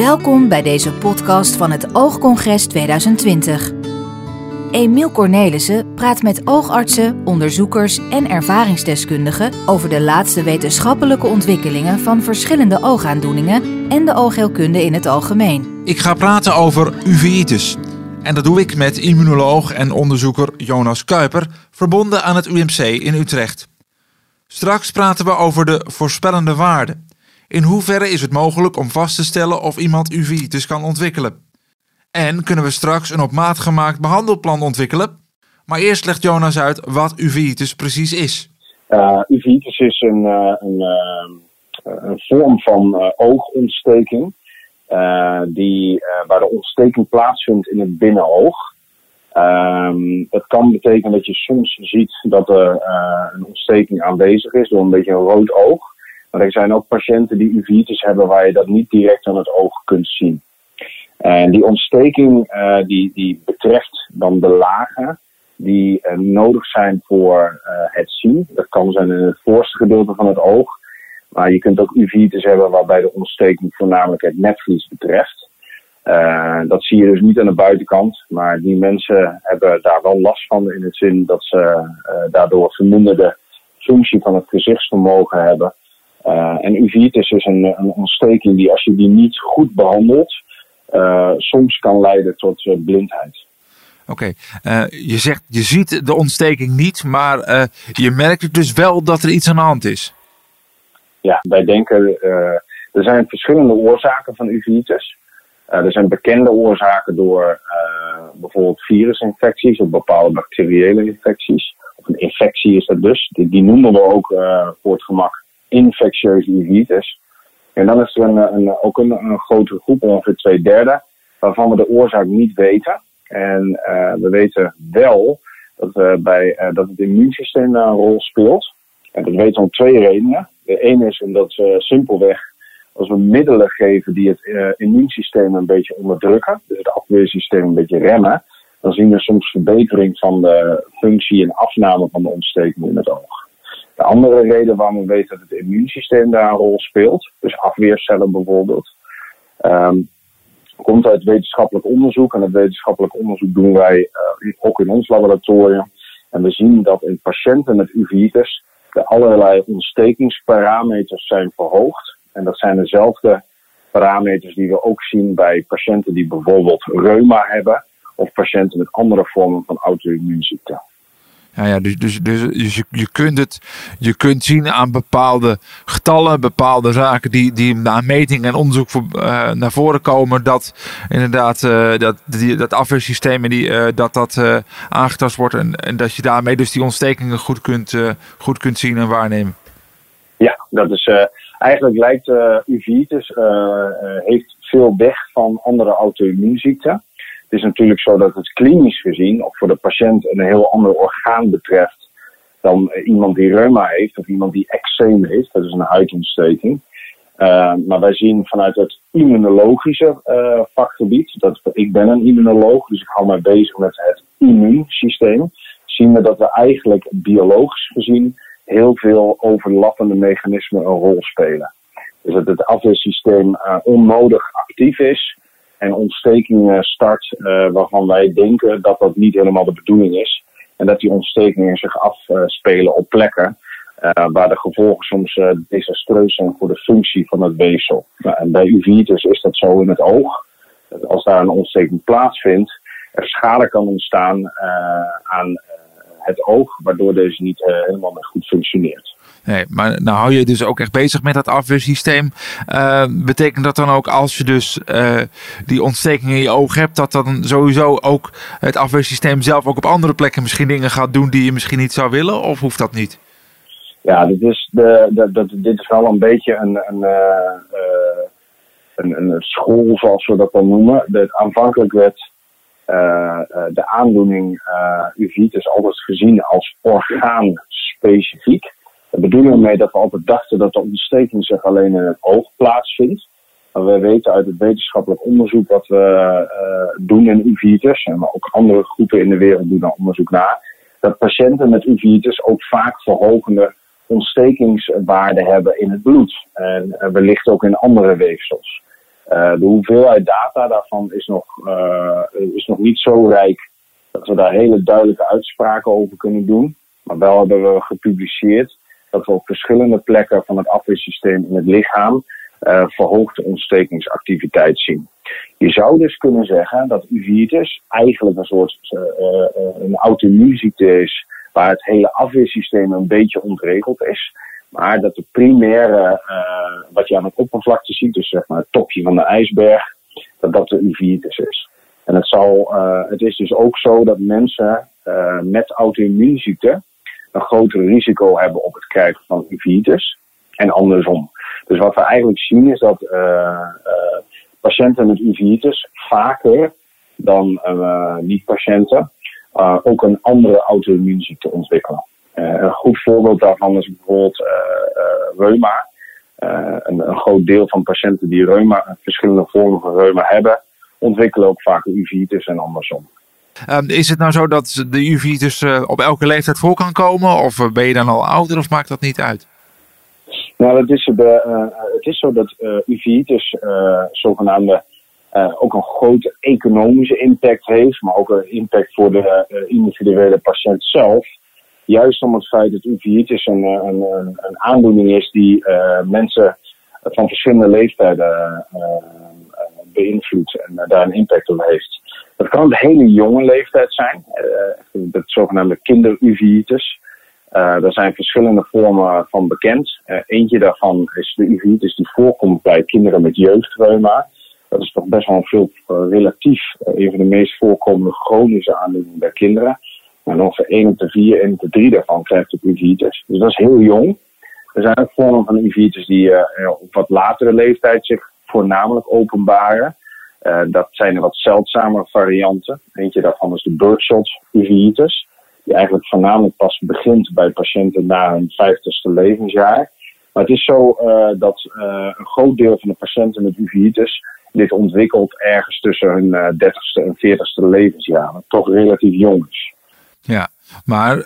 Welkom bij deze podcast van het Oogcongres 2020. Emiel Cornelissen praat met oogartsen, onderzoekers en ervaringsdeskundigen over de laatste wetenschappelijke ontwikkelingen van verschillende oogaandoeningen en de oogheelkunde in het algemeen. Ik ga praten over uveitis. En dat doe ik met immunoloog en onderzoeker Jonas Kuiper, verbonden aan het UMC in Utrecht. Straks praten we over de voorspellende waarde. In hoeverre is het mogelijk om vast te stellen of iemand uveitis kan ontwikkelen? En kunnen we straks een op maat gemaakt behandelplan ontwikkelen? Maar eerst legt Jonas uit wat uveitis precies is. Uh, uveitis is een, uh, een, uh, een, vorm van oogontsteking. die, waar de ontsteking plaatsvindt in het binnenoog. Um, dat kan betekenen dat je soms ziet dat er een ontsteking aanwezig is door een beetje een rood oog. Maar er zijn ook patiënten die uveitis hebben waar je dat niet direct aan het oog kunt zien. En die ontsteking uh, die, die betreft dan de lagen die uh, nodig zijn voor uh, het zien. Dat kan zijn in het voorste gedeelte van het oog. Maar je kunt ook uveitis hebben waarbij de ontsteking voornamelijk het netvlies betreft. dat zie je dus niet aan de buitenkant. Maar die mensen hebben daar wel last van in het zin dat ze daardoor verminderde functie van het gezichtsvermogen hebben. Uh, en uveitis is een, een, ontsteking die, als je die niet goed behandelt, uh, soms kan leiden tot uh, blindheid. Oké, okay. je zegt je ziet de ontsteking niet, maar je merkt dus wel dat er iets aan de hand is. Ja, wij denken er zijn verschillende oorzaken van uveitis. er zijn bekende oorzaken door bijvoorbeeld virusinfecties of bepaalde bacteriële infecties. Of een infectie is dat dus. Die, die noemen we ook voor het gemak infectieuze uveitis. En dan is er een, een, ook een, grotere groep, ongeveer twee derde, waarvan we de oorzaak niet weten. En uh, we weten wel dat, we bij, uh, dat het immuunsysteem daar een rol speelt. En dat weten we om twee redenen. De ene is omdat we simpelweg, als we middelen geven die het immuunsysteem een beetje onderdrukken, dus het afweersysteem een beetje remmen, dan zien we soms verbetering van de functie en afname van de ontsteking in het oog. De andere reden waarom we weten dat het immuunsysteem daar een rol speelt, dus afweercellen bijvoorbeeld, um, komt uit wetenschappelijk onderzoek. En dat wetenschappelijk onderzoek doen wij uh, ook in ons laboratorium. En we zien dat in patiënten met uveitis de allerlei ontstekingsparameters zijn verhoogd. En dat zijn dezelfde parameters die we ook zien bij patiënten die bijvoorbeeld reuma hebben of patiënten met andere vormen van auto-immuunziekte. Ja, ja, dus, dus, dus je, je, kunt het, je kunt zien aan bepaalde getallen, bepaalde zaken die, die na meting en onderzoek uh, naar voren komen, dat inderdaad uh, dat, die, dat afweersysteem die, uh, dat dat aangetast wordt en, dat je daarmee dus die ontstekingen goed kunt, goed kunt zien en waarnemen. Ja, dat is eigenlijk lijkt uveitis heeft veel weg van andere auto-immuunziekten. Is natuurlijk zo dat het klinisch gezien, of voor de patiënt, een heel ander orgaan betreft dan iemand die reuma heeft of iemand die eczeem heeft. Dat is een huidontsteking. Uh, maar wij zien vanuit het immunologische uh, vakgebied, dat, ik ben een immunoloog, dus ik hou mij bezig met het immuunsysteem, zien we dat we eigenlijk biologisch gezien heel veel overlappende mechanismen een rol spelen. Dus dat het afweersysteem uh, onnodig actief is, en ontstekingen start uh, waarvan wij denken dat dat niet helemaal de bedoeling is. En dat die ontstekingen zich afspelen op plekken uh, waar de gevolgen soms uh, desastreus zijn voor de functie van het weefsel. Nou, en bij uveitis is dat zo in het oog. Als daar een ontsteking plaatsvindt, er schade kan ontstaan aan het oog, waardoor deze niet helemaal goed functioneert. Nee, maar nou hou je dus ook echt bezig met dat afweersysteem. Uh, betekent dat dan ook als je dus uh, die ontsteking in je oog hebt, dat dan sowieso ook het afweersysteem zelf ook op andere plekken misschien dingen gaat doen die je misschien niet zou willen? Of hoeft dat niet? Ja, dit is, de, dit is wel een beetje een, een, uh, een, een school, zoals we dat dan noemen. De, aanvankelijk werd de aandoening uveitis altijd gezien als orgaanspecifiek. Daar bedoelen we mee dat we altijd dachten dat de ontsteking zich alleen in het oog plaatsvindt. Maar we weten uit het wetenschappelijk onderzoek wat we uh, doen in uveitis, en ook andere groepen in de wereld doen daar onderzoek naar, dat patiënten met uveitis ook vaak verhogende ontstekingswaarden hebben in het bloed. En uh, wellicht ook in andere weefsels. de hoeveelheid data daarvan is nog, is nog niet zo rijk dat we daar hele duidelijke uitspraken over kunnen doen. Maar wel hebben we gepubliceerd dat we op verschillende plekken van het afweersysteem in het lichaam uh, verhoogde ontstekingsactiviteit zien. Je zou dus kunnen zeggen dat uveitis eigenlijk een soort uh, een auto-immuunziekte is waar het hele afweersysteem een beetje ontregeld is. Maar dat de primaire, wat je aan het oppervlakte ziet, dus zeg maar het topje van de ijsberg, dat dat de uveitis is. En het, zal, het is dus ook zo dat mensen met auto-immuunziekte een groter risico hebben op het krijgen van uveitis en andersom. Dus wat we eigenlijk zien is dat uh, patiënten met uveitis vaker dan uh, niet-patiënten ook een andere auto-immuunziekte ontwikkelen. een goed voorbeeld daarvan is bijvoorbeeld reuma. Een, een, groot deel van patiënten die reuma, verschillende vormen van reuma hebben, ontwikkelen ook vaak uveitis en andersom. Um, is het nou zo dat de uveitis uh, op elke leeftijd voor kan komen? Of ben je dan al ouder of maakt dat niet uit? Nou, het is, uh, het is zo dat uh, uveitis zogenaamde ook een grote economische impact heeft, maar ook een impact voor de individuele patiënt zelf. Juist om het feit dat uveitis een, een, een aandoening is die mensen van verschillende leeftijden beïnvloedt en daar een impact op heeft. Dat kan een hele jonge leeftijd zijn, het zogenaamde kinderuveitis. Uh, er zijn verschillende vormen van bekend. Eentje daarvan is de uveitis die voorkomt bij kinderen met jeugdreuma. Dat is toch best wel veel relatief een van de meest voorkomende chronische aandoeningen bij kinderen. En ongeveer 1 op de 4, 1 op de 3 daarvan krijgt de uveitis. Dus dat is heel jong. Er zijn ook vormen van uveitis die op wat latere leeftijd zich voornamelijk openbaren. dat zijn de wat zeldzamere varianten. Eentje daarvan is de birdshot uveitis die eigenlijk voornamelijk pas begint bij patiënten na hun vijftigste levensjaar. Maar het is zo uh, dat uh, een groot deel van de patiënten met uveitis dit ontwikkelt ergens tussen hun uh, dertigste en veertigste levensjaar. Wat toch relatief jong is. Ja, maar,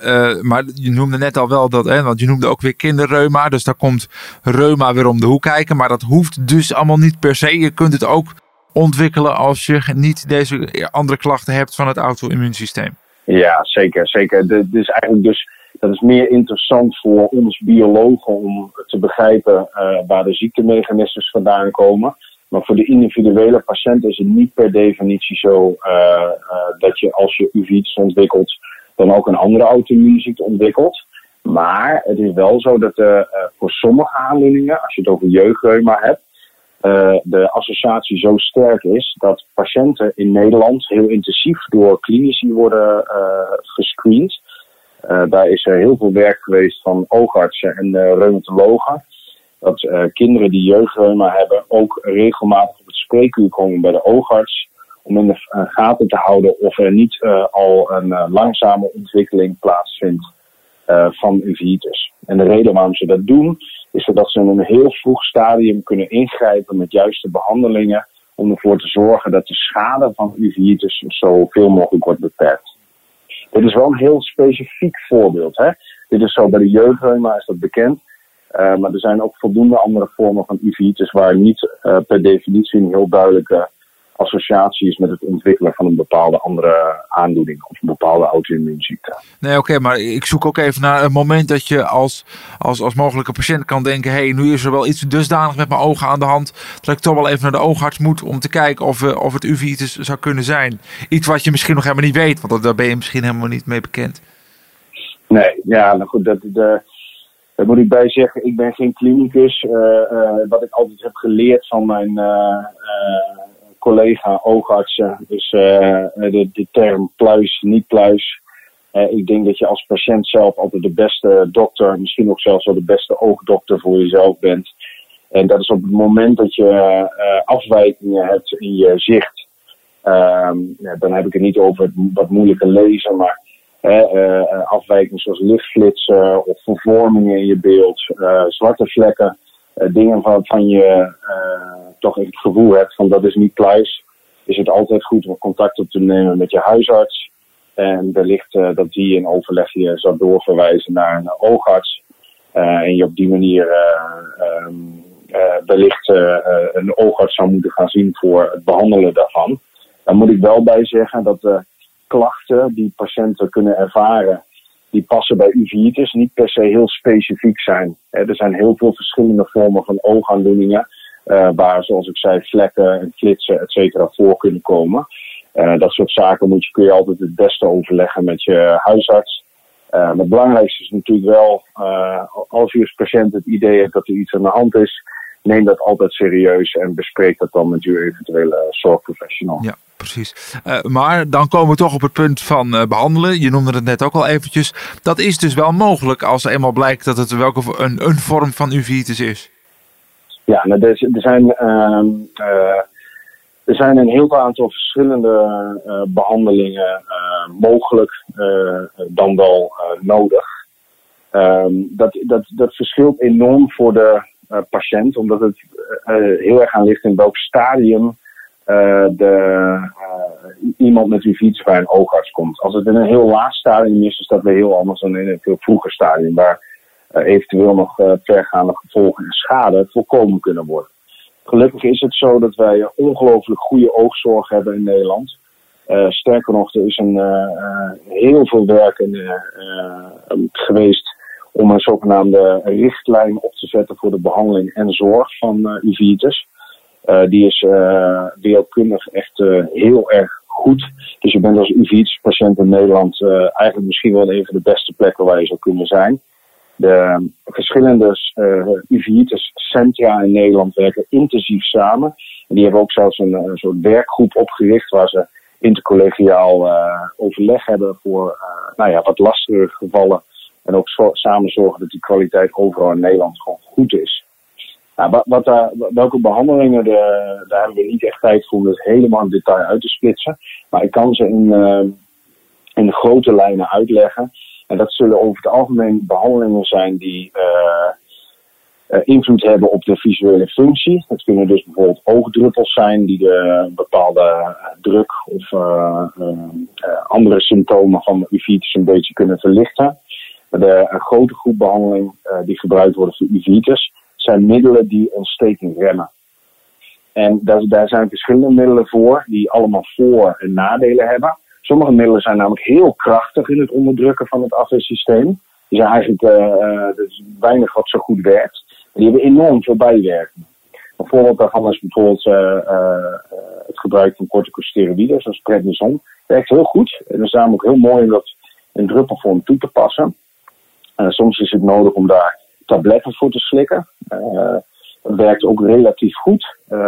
maar je noemde net al wel dat, hè, want je noemde ook weer kinderreuma. Dus daar komt reuma weer om de hoek kijken. Maar dat hoeft dus allemaal niet per se. Je kunt het ook ontwikkelen als je niet deze andere klachten hebt van het auto-immuunsysteem. Ja, zeker. zeker. Dat is eigenlijk dus, dat is meer interessant voor ons biologen om te begrijpen uh, waar de ziektemechanismes vandaan komen. Maar voor de individuele patiënt is het niet per definitie zo uh, dat je als je uveitis ontwikkelt, dan ook een andere auto-immuunziekte ontwikkelt. Maar het is wel zo dat voor sommige aandoeningen, als je het over jeugdreuma hebt, uh, de associatie zo sterk is dat patiënten in Nederland heel intensief door klinici worden gescreend. Daar is er heel veel werk geweest van oogartsen en reumatologen. Dat kinderen die jeugdreuma hebben ook regelmatig op het spreekuur komen bij de oogarts. Om in de gaten te houden of er niet al een langzame ontwikkeling plaatsvindt van uveitis. En de reden waarom ze dat doen is dat ze in een heel vroeg stadium kunnen ingrijpen met juiste behandelingen om ervoor te zorgen dat de schade van uveitis zoveel mogelijk wordt beperkt. Dit is wel een heel specifiek voorbeeld. Hè? Dit is zo bij de jeugdreuma is dat bekend. Maar er zijn ook voldoende andere vormen van uveitis waar niet per definitie een heel duidelijke associatie is met het ontwikkelen van een bepaalde andere aandoening of een bepaalde auto-immuunziekte. Nee, oké, maar ik zoek ook even naar een moment dat je als, als, als mogelijke patiënt kan denken: hé, hey, nu is er wel iets dusdanig met mijn ogen aan de hand dat ik toch wel even naar de oogarts moet om te kijken of, uh, of het uveitis zou kunnen zijn. Iets wat je misschien nog helemaal niet weet, want daar ben je misschien helemaal niet mee bekend. Nee, ja, nou goed, dat, de, daar moet ik bij zeggen, ik ben geen klinicus. Uh, uh, wat ik altijd heb geleerd van mijn collega oogartsen. Dus uh, de, de term pluis, niet pluis. Uh, ik denk dat je als patiënt zelf altijd de beste dokter, misschien ook zelfs wel de beste oogdokter voor jezelf bent. En dat is op het moment dat je uh, afwijkingen hebt in je zicht. Ehm, dan heb ik het niet over het wat moeilijke lezen, maar afwijkingen zoals lichtflitsen of vervormingen in je beeld, zwarte vlekken. Dingen waarvan je toch het gevoel hebt van dat is niet pluis, is het altijd goed om contact op te nemen met je huisarts. En wellicht uh, dat die in overleg je zou doorverwijzen naar een oogarts. En je op die manier um, wellicht een oogarts zou moeten gaan zien voor het behandelen daarvan. Daar moet ik wel bij zeggen dat de klachten die patiënten kunnen ervaren, die passen bij uveitis niet per se heel specifiek zijn. Er zijn heel veel verschillende vormen van oogaandoeningen. Uh, waar, zoals ik zei, vlekken en flitsen, et cetera, voor kunnen komen. Uh, dat soort zaken moet je, kun je altijd het beste overleggen met je huisarts. Uh, maar het belangrijkste is natuurlijk wel, als je als patiënt het idee hebt dat er iets aan de hand is, neem dat altijd serieus en bespreek dat dan met je eventuele zorgprofessional. Ja, precies. Uh, maar dan komen we toch op het punt van uh, behandelen. Je noemde het net ook al eventjes. Dat is dus wel mogelijk als eenmaal blijkt dat het welke een, een vorm van uveitis is. Ja, nou, er, er, zijn, uh, er zijn een heel aantal verschillende behandelingen mogelijk dan wel nodig. Ehm, dat, dat, dat verschilt enorm voor de patiënt, omdat het uh, heel erg aan ligt in welk stadium de, iemand met uveitis bij een oogarts komt. Als het in een heel laag stadium is, is dat weer heel anders dan in een veel vroeger stadium, waar eventueel nog vergaande gevolgen en schade voorkomen kunnen worden. Gelukkig is het zo dat wij ongelooflijk goede oogzorg hebben in Nederland. Sterker nog, er is een, heel veel werk geweest om een zogenaamde richtlijn op te zetten voor de behandeling en zorg van uh, uveitis. Uh, die is uh, echt heel erg goed. Dus je bent als uveitis-patiënt in Nederland eigenlijk misschien wel een van de beste plekken waar je zou kunnen zijn. De verschillende uveitis-centra in Nederland werken intensief samen. En die hebben ook zelfs een, een soort werkgroep opgericht waar ze intercollegiaal overleg hebben voor nou ja, wat lastigere gevallen en ook samen zorgen dat die kwaliteit overal in Nederland gewoon goed is. Nou, wat, daar, welke behandelingen, de, daar hebben we niet echt tijd voor om dat helemaal in detail uit te splitsen. Maar ik kan ze in, uh, in grote lijnen uitleggen. En dat zullen over het algemeen behandelingen zijn die uh, uh, invloed hebben op de visuele functie. Het kunnen dus bijvoorbeeld oogdruppels zijn die de bepaalde druk of andere symptomen van uveitis een beetje kunnen verlichten. De, een grote groep behandeling uh, die gebruikt worden voor uveitis zijn middelen die ontsteking remmen. En daar, daar zijn verschillende middelen voor die allemaal voor- en nadelen hebben. Sommige middelen zijn namelijk heel krachtig in het onderdrukken van het afweersysteem. Die zijn eigenlijk er is weinig wat zo goed werkt. Die hebben enorm veel bijwerkingen. Een voorbeeld daarvan is bijvoorbeeld het gebruik van corticosteroïden, zoals prednison. Werkt heel goed. En het is namelijk heel mooi om dat in druppelvorm toe te passen. Uh, soms is het nodig om daar tabletten voor te slikken. Dat werkt ook relatief goed. Uh,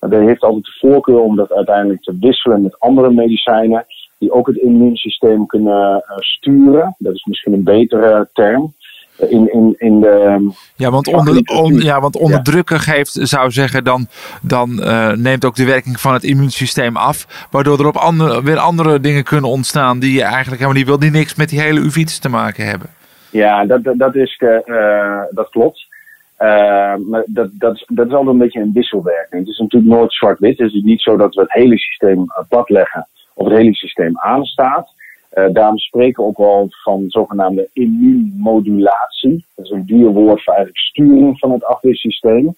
maar dat heeft altijd de voorkeur om dat uiteindelijk te wisselen met andere medicijnen die ook het immuunsysteem kunnen sturen. Dat is misschien een betere term. In, in, in de, ja, want, onder, on, ja, want onderdrukken geeft, zou zeggen, dan, dan uh, neemt ook de werking van het immuunsysteem af. Waardoor er op andere, weer andere dingen kunnen ontstaan die je eigenlijk helemaal niet wil, die niks met die hele uveitis te maken hebben. Ja, dat, dat, is, uh, dat klopt. Uh, maar dat, dat, is, dat is altijd een beetje een wisselwerking. Het is natuurlijk nooit zwart-wit. Het is niet zo dat we het hele systeem plat leggen of het hele systeem aanstaat. Uh, daarom spreken we ook wel van zogenaamde immuunmodulatie. Dat is een duur woord voor eigenlijk sturing van het afweersysteem.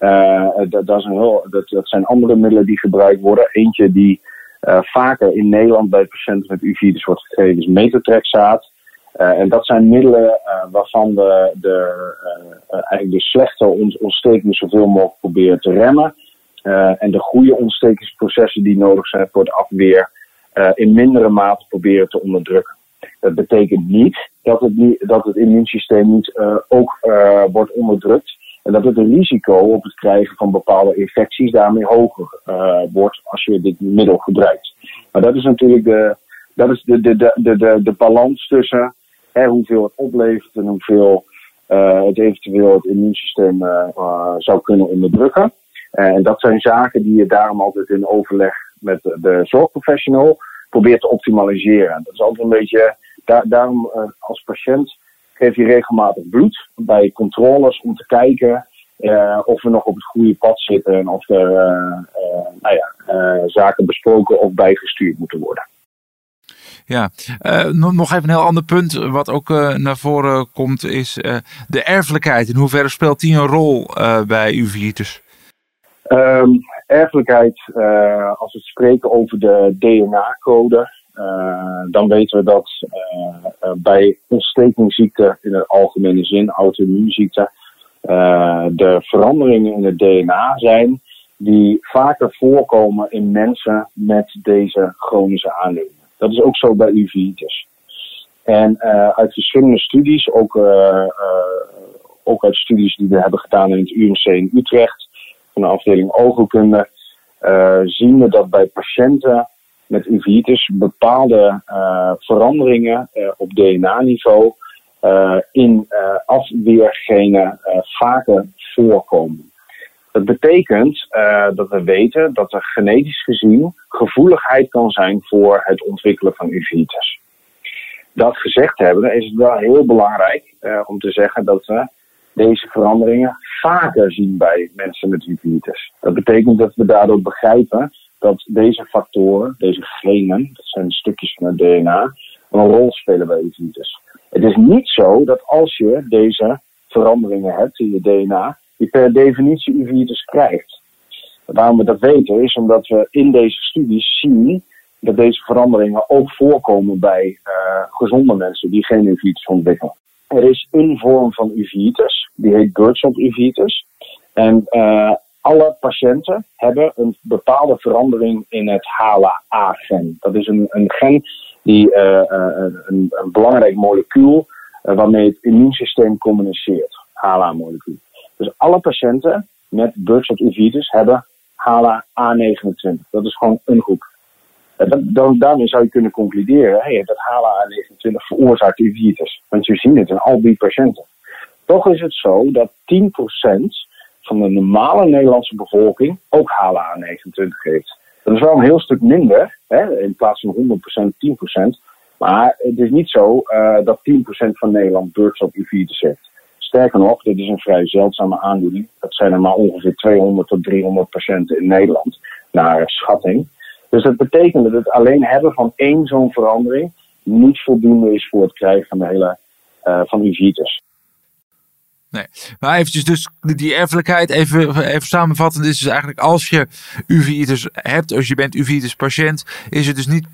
Uh, dat, dat, is een heel, dat, dat zijn andere middelen die gebruikt worden. Eentje die vaker in Nederland bij patiënten met uveitis wordt gegeven is metotrexaat. Uh, en dat zijn middelen uh, waarvan we de, uh, eigenlijk de slechte ontstekingen zoveel mogelijk proberen te remmen. en de goede ontstekingsprocessen die nodig zijn voor de afweer in mindere mate proberen te onderdrukken. Dat betekent niet dat het, niet, dat het immuunsysteem niet ook wordt onderdrukt. En dat het risico op het krijgen van bepaalde infecties daarmee hoger wordt als je dit middel gebruikt. Maar dat is natuurlijk de, dat is de, de, de, de, de balans tussen hè, hoeveel het oplevert en hoeveel uh, het eventueel het immuunsysteem uh, uh, zou kunnen onderdrukken. en dat zijn zaken die je daarom altijd in overleg met de, zorgprofessional probeert te optimaliseren. Dat is altijd een beetje, daar, daarom als patiënt geef je regelmatig bloed bij controles om te kijken of we nog op het goede pad zitten en of er nou ja, zaken besproken of bijgestuurd moeten worden. Ja, nog even een heel ander punt wat ook naar voren komt is de erfelijkheid. In hoeverre speelt die een rol bij uvitis? Um, erfelijkheid, als we spreken over de DNA-code, dan weten we dat bij ontstekingsziekten in de algemene zin, auto-immuunziekten, de veranderingen in het DNA zijn die vaker voorkomen in mensen met deze chronische aandoeningen. Dat is ook zo bij uveitis. En uit verschillende studies, ook, ook uit studies die we hebben gedaan in het UMC in Utrecht, van de afdeling oogheelkunde, zien we dat bij patiënten met uveitis bepaalde veranderingen op DNA-niveau in afweergenen vaker voorkomen. Dat betekent dat we weten dat er genetisch gezien gevoeligheid kan zijn voor het ontwikkelen van uveitis. Dat gezegd hebben, is het wel heel belangrijk om te zeggen dat we deze veranderingen vaker zien bij mensen met uveitis. Dat betekent dat we daardoor begrijpen dat deze factoren, deze genen, dat zijn stukjes van het DNA, een rol spelen bij uveitis. Het is niet zo dat als je deze veranderingen hebt in je DNA, je per definitie uveitis krijgt. Waarom we dat weten is omdat we in deze studies zien dat deze veranderingen ook voorkomen bij uh, gezonde mensen die geen uveitis ontwikkelen. Er is een vorm van uveitis, die heet Birdshot uveitis. En uh, alle patiënten hebben een bepaalde verandering in het HLA-gen. Dat is een, een gen die uh, een, een, belangrijk molecuul waarmee het immuunsysteem communiceert. HLA-molecuul. Dus alle patiënten met Burkitt uveitis hebben HLA-A29. Dat is gewoon een groep. Dat, daarmee zou je kunnen concluderen hey, dat HLA-A29 veroorzaakt uveitis. Want je ziet het in al die patiënten. Toch is het zo dat 10% van de normale Nederlandse bevolking ook HLA29 heeft. Dat is wel een heel stuk minder, hè, in plaats van 100% 10%. Maar het is niet zo uh, dat 10% van Nederland op uveitis heeft. Sterker nog, dit is een vrij zeldzame aandoening. Dat zijn er maar ongeveer 200 tot 300 patiënten in Nederland, naar schatting. Dus dat betekent dat het alleen hebben van één zo'n verandering niet voldoende is voor het krijgen van de hele uh, van uveitis. Nee, maar eventjes dus die erfelijkheid, even, even samenvattend, is dus eigenlijk als je uveitis hebt, als je bent uveitis patiënt, is het dus niet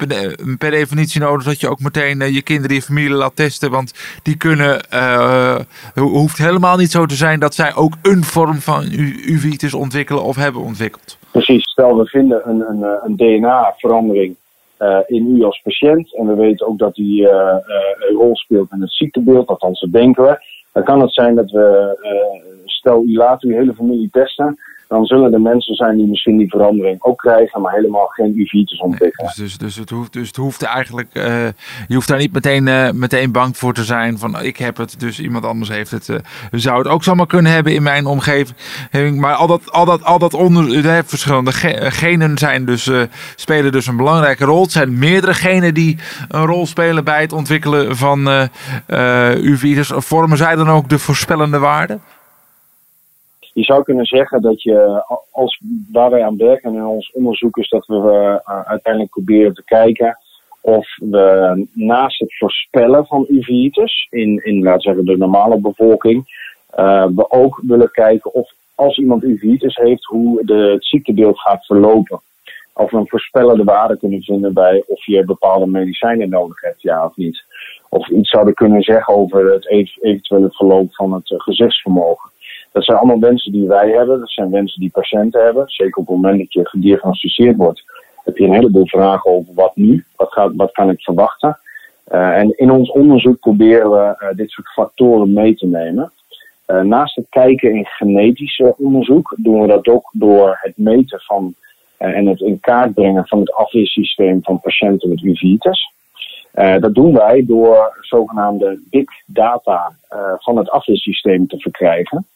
per, definitie nodig dat je ook meteen eh, je kinderen, je familie laat testen, want die kunnen, uh, hoeft helemaal niet zo te zijn dat zij ook een vorm van uveitis ontwikkelen of hebben ontwikkeld. Precies, stel we vinden een, een, eh, een DNA-verandering in u als patiënt en we weten ook dat die een rol speelt in het ziektebeeld, althans dat denken we. Dan kan het zijn dat we, uh, stel u laat uw hele familie testen, dan zullen er mensen zijn die misschien die verandering ook krijgen, maar helemaal geen uveitis ontwikkelen. dus, dus, dus, het hoeft, dus het hoeft eigenlijk, uh, je hoeft daar niet meteen, uh, meteen bang voor te zijn van ik heb het, dus iemand anders heeft het. Uh, zou het ook zomaar kunnen hebben in mijn omgeving. Maar al dat, al dat, al dat onder, verschillende genen zijn dus, spelen dus een belangrijke rol. Het zijn meerdere genen die een rol spelen bij het ontwikkelen van uveitis. Vormen zij dan ook de voorspellende waarden? Je zou kunnen zeggen dat je, als, waar wij aan werken in ons onderzoek, is dat we uh, uiteindelijk proberen te kijken of we naast het voorspellen van uveitis in, in laten zeggen, de normale bevolking, uh, we ook willen kijken of als iemand uveitis heeft, hoe de, het ziektebeeld gaat verlopen. Of we een voorspellende waarde kunnen vinden bij of je bepaalde medicijnen nodig hebt, ja of niet. Of iets zouden kunnen zeggen over het eventuele verloop van het gezichtsvermogen. Dat zijn allemaal wensen die wij hebben. Dat zijn wensen die patiënten hebben. Zeker op het moment dat je gediagnosticeerd wordt, heb je een heleboel vragen over wat nu, wat, gaat, wat kan ik verwachten. Uh, en in ons onderzoek proberen we uh, dit soort factoren mee te nemen. Uh, naast het kijken in genetisch onderzoek doen we dat ook door het meten van en het in kaart brengen van het afweersysteem van patiënten met uveitis. dat doen wij door zogenaamde big data van het afweersysteem te verkrijgen.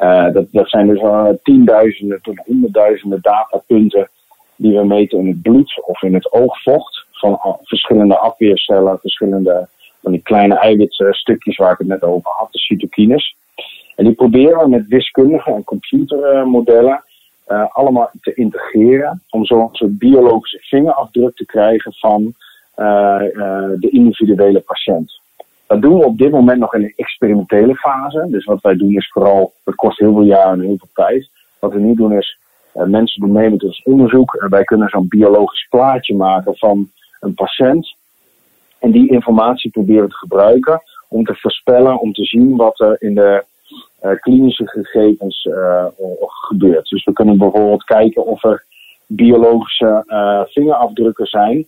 Uh, dat, dat zijn dus uh, tienduizenden tot honderdduizenden datapunten die we meten in het bloed of in het oogvocht van verschillende afweercellen, verschillende van die kleine eiwitstukjes waar ik het net over had, de cytokines. En die proberen we met wiskundige en computermodellen uh, allemaal te integreren om zo'n soort biologische vingerafdruk te krijgen van de individuele patiënt. Dat doen we op dit moment nog in een experimentele fase. Dus wat wij doen is vooral, het kost heel veel jaar en heel veel tijd. Wat we nu doen is, mensen doen mee met ons onderzoek. wij kunnen zo'n biologisch plaatje maken van een patiënt. En die informatie proberen te gebruiken om te voorspellen, om te zien wat er in de uh, klinische gegevens uh, gebeurt. Dus we kunnen bijvoorbeeld kijken of er biologische vingerafdrukken zijn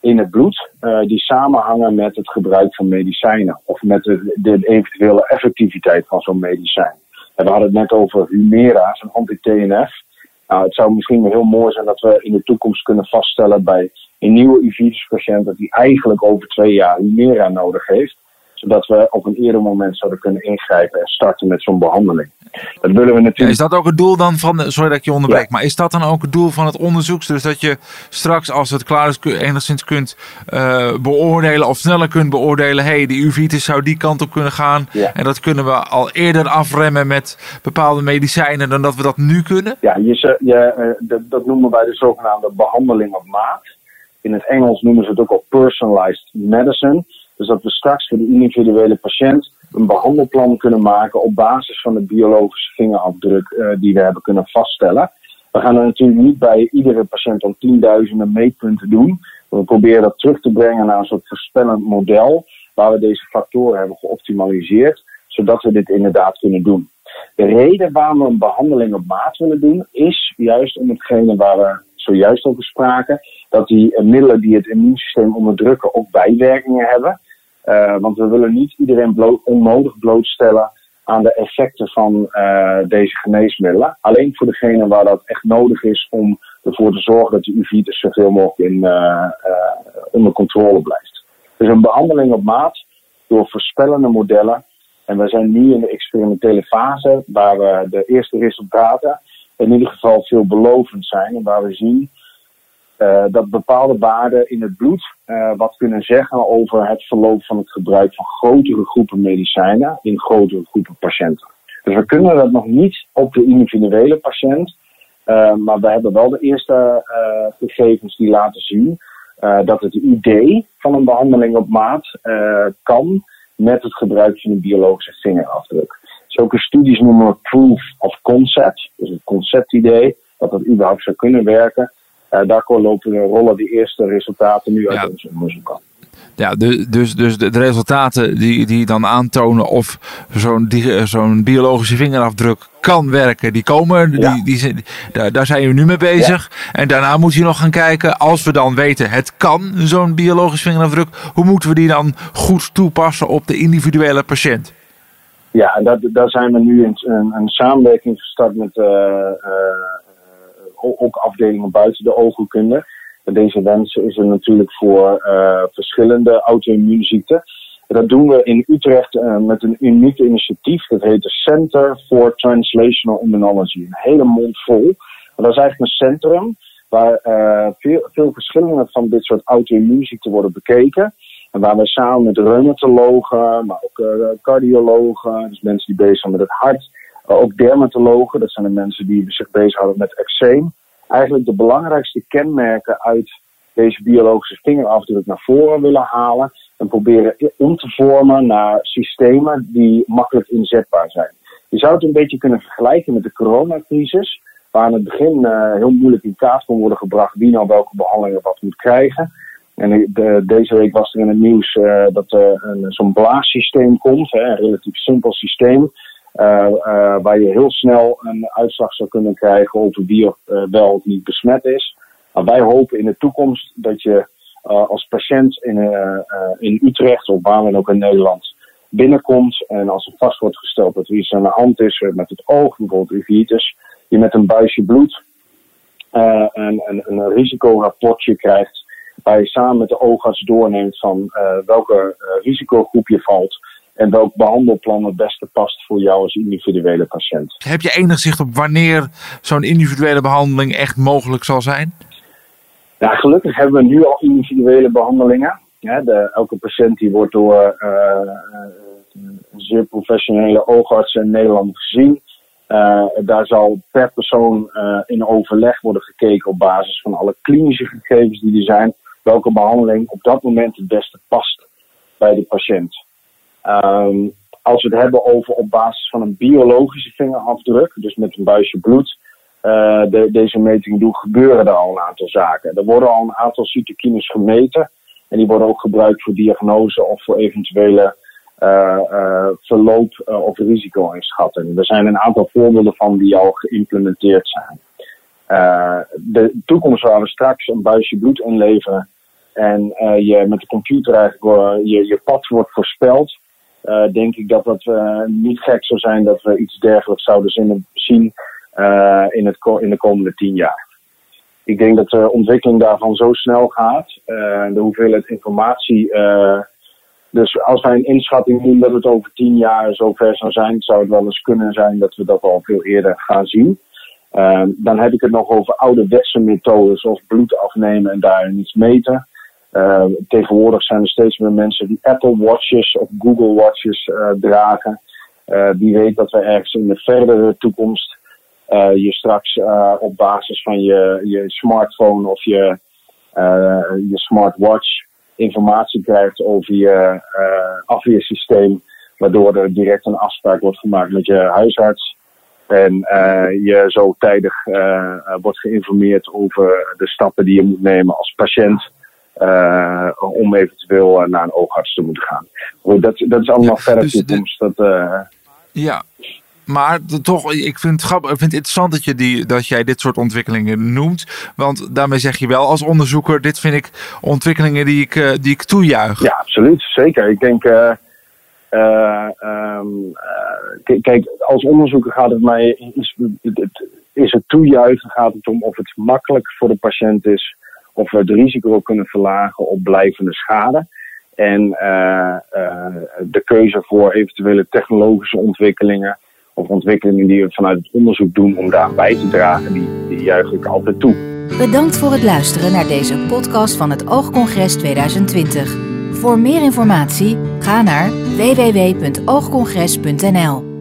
in het bloed die samenhangen met het gebruik van medicijnen of met de, de eventuele effectiviteit van zo'n medicijn. En we hadden het net over Humera, een anti-TNF. Nou, het zou misschien heel mooi zijn dat we in de toekomst kunnen vaststellen bij een nieuwe IVIDUS-patiënt dat die eigenlijk over twee jaar Humera nodig heeft zodat we op een eerder moment zouden kunnen ingrijpen en starten met zo'n behandeling. Dat willen we natuurlijk. is dat ook het doel dan van, sorry dat ik je onderbreek, maar is dat dan ook het doel van het onderzoek? Dus dat je straks, als het klaar is, enigszins kunt uh, beoordelen of sneller kunt beoordelen, hé, hey, die uveitis zou die kant op kunnen gaan. En dat kunnen we al eerder afremmen met bepaalde medicijnen dan dat we dat nu kunnen? Ja, je, je, uh, dat, dat noemen wij de zogenaamde behandeling op maat. In het Engels noemen ze het ook al personalized medicine. Dus dat we straks voor de individuele patiënt een behandelplan kunnen maken op basis van de biologische vingerafdruk uh, die we hebben kunnen vaststellen. We gaan er natuurlijk niet bij iedere patiënt om tienduizenden meetpunten doen. We proberen dat terug te brengen naar een soort voorspellend model waar we deze factoren hebben geoptimaliseerd, zodat we dit inderdaad kunnen doen. De reden waarom we een behandeling op maat willen doen, is juist om hetgene waar we zojuist over spraken, dat die middelen die het immuunsysteem onderdrukken ook bijwerkingen hebben. Uh, want we willen niet iedereen onnodig blootstellen aan de effecten van uh, deze geneesmiddelen. Alleen voor degene waar dat echt nodig is om ervoor te zorgen dat de uveitis zoveel mogelijk in, uh, onder controle blijft. Dus een behandeling op maat door voorspellende modellen. En we zijn nu in de experimentele fase waar we de eerste resultaten in ieder geval veelbelovend zijn. En waar we zien uh, dat bepaalde waarden in het bloed uh, wat kunnen zeggen over het verloop van het gebruik van grotere groepen medicijnen in grotere groepen patiënten. Dus we kunnen dat nog niet op de individuele patiënt, uh, maar we hebben wel de eerste gegevens die laten zien dat het idee van een behandeling op maat kan met het gebruik van een biologische vingerafdruk. Zulke studies noemen we proof of concept, dus het conceptidee, dat dat überhaupt zou kunnen werken. Uh, daar lopen de rollen die eerste resultaten nu uit ons onderzoek aan. Ja, dus, dus de, resultaten die, die dan aantonen of zo'n zo'n biologische vingerafdruk kan werken, die komen. Die, die, daar, daar zijn we nu mee bezig. En daarna moet je nog gaan kijken, als we dan weten het kan, zo'n biologische vingerafdruk, hoe moeten we die dan goed toepassen op de individuele patiënt? Ja, en dat, daar zijn we nu in een, een samenwerking gestart met uh, ook afdelingen buiten de oogheelkunde. Deze wens is er natuurlijk voor uh, verschillende auto-immuunziekten. Dat doen we in Utrecht uh, met een uniek initiatief. Dat heet de Center for Translational Immunology. Een hele mond vol. Dat is eigenlijk een centrum waar uh, veel, veel verschillende van dit soort auto-immuunziekten worden bekeken. En waar we samen met reumatologen, maar ook cardiologen, dus mensen die bezig zijn met het hart, ook dermatologen, dat zijn de mensen die zich bezighouden met eczeem. Eigenlijk de belangrijkste kenmerken uit deze biologische vingerafdruk naar voren willen halen. En proberen om te vormen naar systemen die makkelijk inzetbaar zijn. Je zou het een beetje kunnen vergelijken met de coronacrisis. Waar aan het begin uh, heel moeilijk in kaart kon worden gebracht wie nou welke behandelingen wat moet krijgen. En de, deze week was er in het nieuws uh, dat er zo'n blaassysteem komt, hè, een relatief simpel systeem. Uh, uh, waar je heel snel een uitslag zou kunnen krijgen over wie uh, wel of niet besmet is. Maar wij hopen in de toekomst dat je als patiënt in, in Utrecht of waar dan ook in Nederland binnenkomt en als er vast wordt gesteld dat er iets aan de hand is met het oog, bijvoorbeeld uveitis, je met een buisje bloed en, en, een risicorapportje krijgt waar je samen met de oogarts doorneemt van welke risicogroep je valt en welk behandelplan het beste past voor jou als individuele patiënt. Heb je enig zicht op wanneer zo'n individuele behandeling echt mogelijk zal zijn? Ja, gelukkig hebben we nu al individuele behandelingen. Ja, de, elke patiënt die wordt door uh, zeer professionele oogartsen in Nederland gezien. Uh, daar zal per persoon uh, in overleg worden gekeken op basis van alle klinische gegevens die er zijn. welke behandeling op dat moment het beste past bij de patiënt. Ehm, als we het hebben over op basis van een biologische vingerafdruk, dus met een buisje bloed, uh, de, deze meting doen, gebeuren er al een aantal zaken. Er worden al een aantal cytokines gemeten en die worden ook gebruikt voor diagnose of voor eventuele uh, uh, verloop of risico-inschatting. Er zijn een aantal voorbeelden van die al geïmplementeerd zijn. de toekomst waar we straks een buisje bloed inleveren en je met de computer eigenlijk je, je pad wordt voorspeld, denk ik dat het niet gek zou zijn dat we iets dergelijks zouden zien uh, in, het, in de komende tien jaar. Ik denk dat de ontwikkeling daarvan zo snel gaat. De hoeveelheid informatie. Dus als wij een inschatting doen dat het over tien jaar zover zou zijn, zou het wel eens kunnen zijn dat we dat al veel eerder gaan zien. Dan heb ik het nog over ouderwetse methoden zoals bloed afnemen en daarin iets meten. Uh, tegenwoordig zijn er steeds meer mensen die Apple Watches of Google Watches uh, dragen. wie weet dat we ergens in de verdere toekomst uh, je straks op basis van je, je smartphone of je, je smartwatch informatie krijgt over je afweersysteem, waardoor er direct een afspraak wordt gemaakt met je huisarts. En je zo tijdig wordt geïnformeerd over de stappen die je moet nemen als patiënt. Om eventueel naar een oogarts te moeten gaan. Dat, dat is allemaal ja, verder dus toekomst. Dat, ja, maar toch, ik vind, het vind het interessant dat, je die, dat jij dit soort ontwikkelingen noemt. Want daarmee zeg je wel als onderzoeker, dit vind ik ontwikkelingen die ik, die ik toejuich. Ja, absoluut. Zeker. Ik denk, uh, uh, kijk, als onderzoeker gaat het mij, is, is het toejuichen, gaat het om of het makkelijk voor de patiënt is, of we het risico kunnen verlagen op blijvende schade. En de keuze voor eventuele technologische ontwikkelingen of ontwikkelingen die we vanuit het onderzoek doen om daar bij te dragen, die, die juich ik altijd toe. Bedankt voor het luisteren naar deze podcast van het Oogcongres 2020. Voor meer informatie ga naar www.oogcongres.nl.